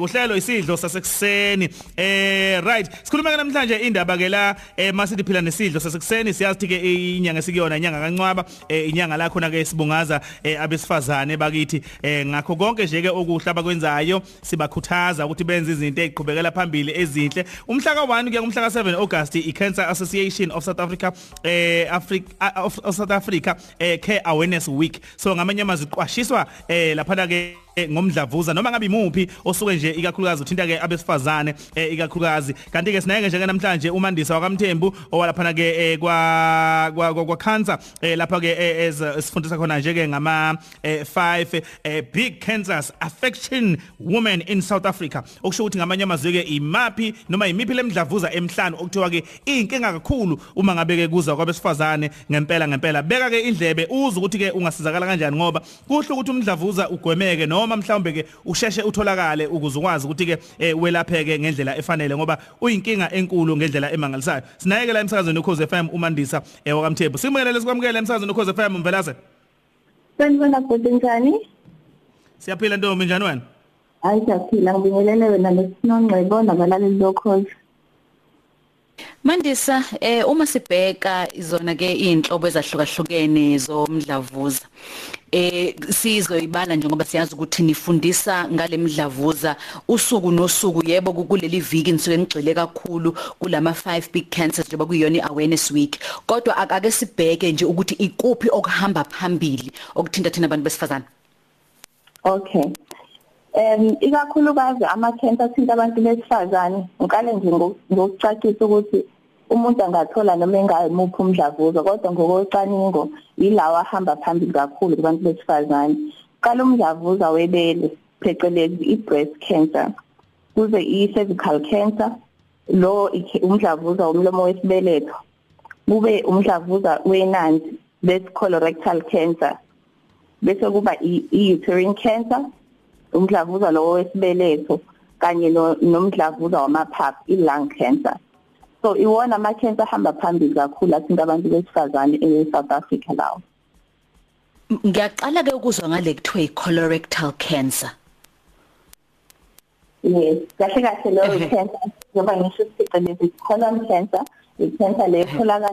uhlelo isidlo sasekuseni. Eh right. Sikhuluma namhlanje indaba ke la eh masithi phila nesidlo sasekuseni. Siyazi ke inyanga esikuyona inyanga kancwaba eh inyanga la khona ke sibungaza eh abesifazane bakithi. Eh ngakho konke nje ke okuhla bakwenzayo sibakhuthaza ukuthi benze izinto eziqhubekela phambili ezinhle. Umhla ka1 kuya kumhla ka7 August iCancer Association of South Africa eh Africa of South Africa eh Care Awareness Week. So ngamanye amazwi qwashiswa eh lapha ke ngomdlavuza noma ngabe imuphi osuke nje ikakhulukazi uthinta ke abesifazane ikakhulukazi. Kanti ke sinayeke nje namhlanje umandisa wakamthembu owalaphana ke kwa kwa cancer lapha ke sifundisa khona nje ke ngama 5 big cancers affection women in South Africa. Okusho ukuthi ngamanye amazwi ke imapi noma imiphi lemdlavuza emhlanu okuthiwa ke inkinga kakhulu uma ngabe ke kuza kwabesifazane ngempela ngempela. Beka ke indlebe uze ukuthi ke ungasizakala kanjani ngoba kuhle ukuthi umdlavuza ugwemeke noma noma mhlawumbe ke usheshe utholakale ukuze ukwazi ukuthi ke welapheke ngendlela efanele ngoba uyinkinga enkulu ngendlela emangalisayo. Sinayeke la emsakazweni ukhoze FM umandisa wakamthembu. Simukele sikwamukele emsakazweni ukhoze FM mvelase Sanibona bhuti njani? Siyaphila ntombi njani wena? Hayi siyaphila. Ngibingelele wena lesinongcebo nabalaleli lokhoze Mandisa eh uma sibheka izona ke inhlobo ezahlukahlukene zomdlavuza. Eh sizoyibala njengoba siyazi ukuthi nifundisa ngale midlavuza usuku nosuku yebo kuleli viki nisuke ngigxile kakhulu kulama 5 big cancers njengoba kuyona awareness week. Kodwa ake sibheke nje ukuthi ikuphi okuhamba phambili okuthinta thina abantu besifazane. Okay. Em ikakhulukazi ama cancer athinta abantu besifazane. Ngikale nje ngokucacisa ukuthi umuntu angathola noma engayimuphi umdlavuza kodwa ngokocwaningo yilawa ahamba phambili kakhulu kubantu besifazane. Qala umdlavuza webele phecelezi i-breast cancer kuze i-cervical cancer lo umdlavuza womlomo wesibeletho kube umdlavuza wenanzi bese colorectal cancer bese kuba i-uterine cancer umdlavuza lo wesibeletho kanye nomdlavuza wamaphaphu i-lung cancer so iwona ama-cancer ahamba phambili kakhulu athinta abantu besifazane e-South Africa lawo ngiyaqala ke ukuzwa ngale kuthiwa i-colorectal cancer yes kahle kahle lo cancer ngoba ngisho siceleze colon cancer i-cancer le etholakala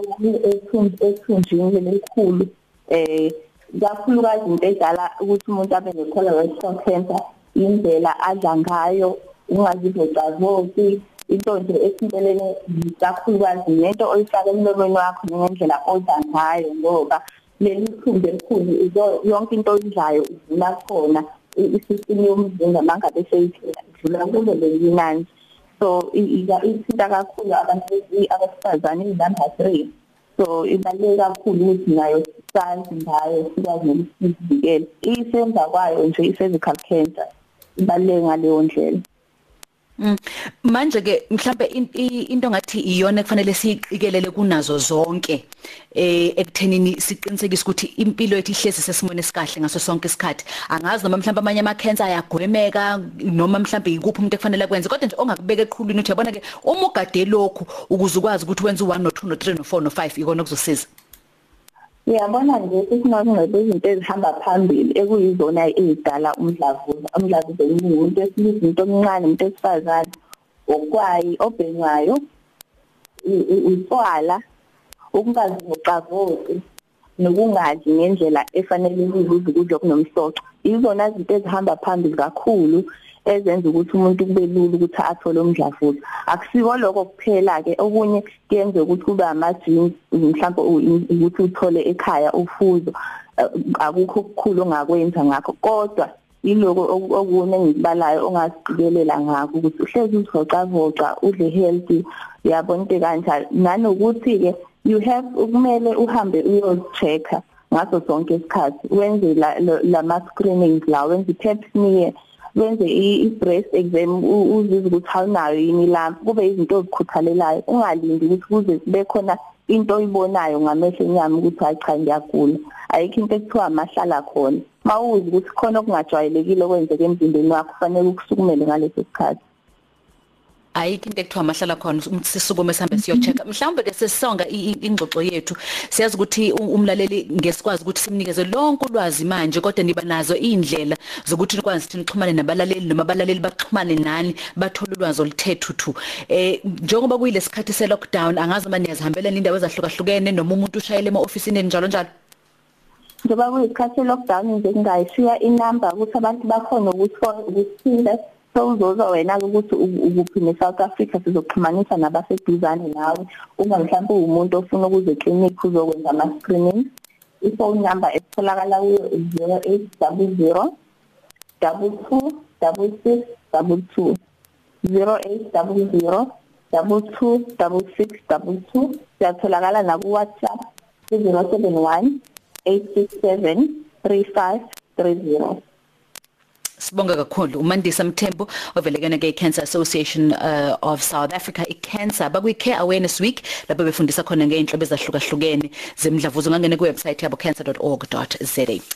ethunjini elikhulu eh kakhulukazi into edala ukuthi umuntu abe ne-colorectal cancer indlela adla ngayo ungazivocavoci. Into nje esibelene kakhulukazi nento oyifaka emlomeni wakho ngendlela odla ngayo ngoba leli thumbu elikhulu yonke into oyidlayo ivula khona isystem yomzimba mangabe seyidlula idlula kulo lelinani so ithinta kakhulu abantu abesifazane i-number three so ibaluleke kakhulu ukuthi nayo sazi ngayo sikwazi nokusivikela isenza kwayo nje i-cervical cancer ibaluleke ngaleyo ndlela. Mm. Manje ke mhlambe into ngathi iyona kufanele siqikelele kunazo zonke eh ekuthenini siqinisekise ukuthi impilo yethu ihlezi sesimone esikahle ngaso sonke isikhathi. Angazi noma mhlawumbe amanye ama cancer ayagwemeka noma mhlawumbe ikuphi umuntu ekufanele kwenze kodwa nje ongakubeka eqhulwini uthi yabona ke uma ugade lokhu ukuze ukwazi ukuthi wenze u1 no 2 no 3 no 4 no 5 ikona kuzosiza Ngiyabona nje isinonqebe izinto ezihamba phambili ekuyizona ezidala umdlavuza umdlavuza umuntu esibiza into omncane umuntu esifazane okwayi obhenywayo utshwala ukungazivocavoci nokungadli ngendlela efanelekile ukudla okunomsoco. Izona zinto ezihamba phambili kakhulu ezenza ukuthi umuntu kube lula ukuthi athole umdlavuza. Akusiko lokho kuphela ke okunye kuyenza ukuthi kube ama-genes mhlawumbe ukuthi uthole ekhaya ufuzo akukho okukhulu ongakwenza ngakho. Kodwa yiloko okunye engikubalayo ongasiqikelela ngakho ukuthi uhlezi uzivocavoca udle healthy. Into kanjalo nanokuthi ke you have kumele uhambe uyo-check-a ngaso sonke isikhathi. Wenze lama screenings la wenze i-pap smear. Wenze i-breast exam uzizwe ukuthi awunayo yini lampu kube izinto ozikhuthalelayo ungalindi ukuthi kuze kube khona into oyibonayo ngamehlo enyama ukuthi hayi cha ngiyagula. Ayikho into ekuthiwa amahlala khona. Mawuzi ukuthi khona okungajwayelekile okwenzeka emzimbeni wakho kufanele ukusukumele ngaleso sikhathi. Ayikho into ekuthiwa mahlala khona ukuthi sisukume sihambe siyochecka. Mhlawumbe ke sesonga ingxoxo yethu. Siyazi ukuthi umlaleli ngesikwazi ukuthi simnikeze lonke ulwazi manje kodwa niba nazo indlela zokuthi nikwazi ukuthi nixhumane nabalaleli noma abalaleli baxhumane nani bathole ulwazi oluthethu eh njengoba kuyilesikhathi se lockdown angazi uma niyazihambela indawo ezahlukahlukene noma umuntu ushayele ema-ofisini njalo njalo? Njengoba kuyisikhathi lockdown nje ngingayishiya inamba ukuthi abantu bakhona ukuthinda sewuzozwa wena ukuthi ukuphi neSouth Africa sizoxhumanisa nabaseduzane nawe uma mhlawumbe umuntu ofuna ukuze clinic uzokwenza ama screening iphone number etholakala kuyo 0800 22 66 22 0800 22 66 22 siyatholakala na ku WhatsApp 071 867 3530 Sibonga kakhulu. uMandisa Mthembu ovelekene ke Cancer Association uh, of South Africa iCancer. Bakuyi Care Awareness Week lapho befundisa khona ngeinhlobo ezahlukahlukene zemidlavuzo. Ngangene ku website yabo cancer.org.za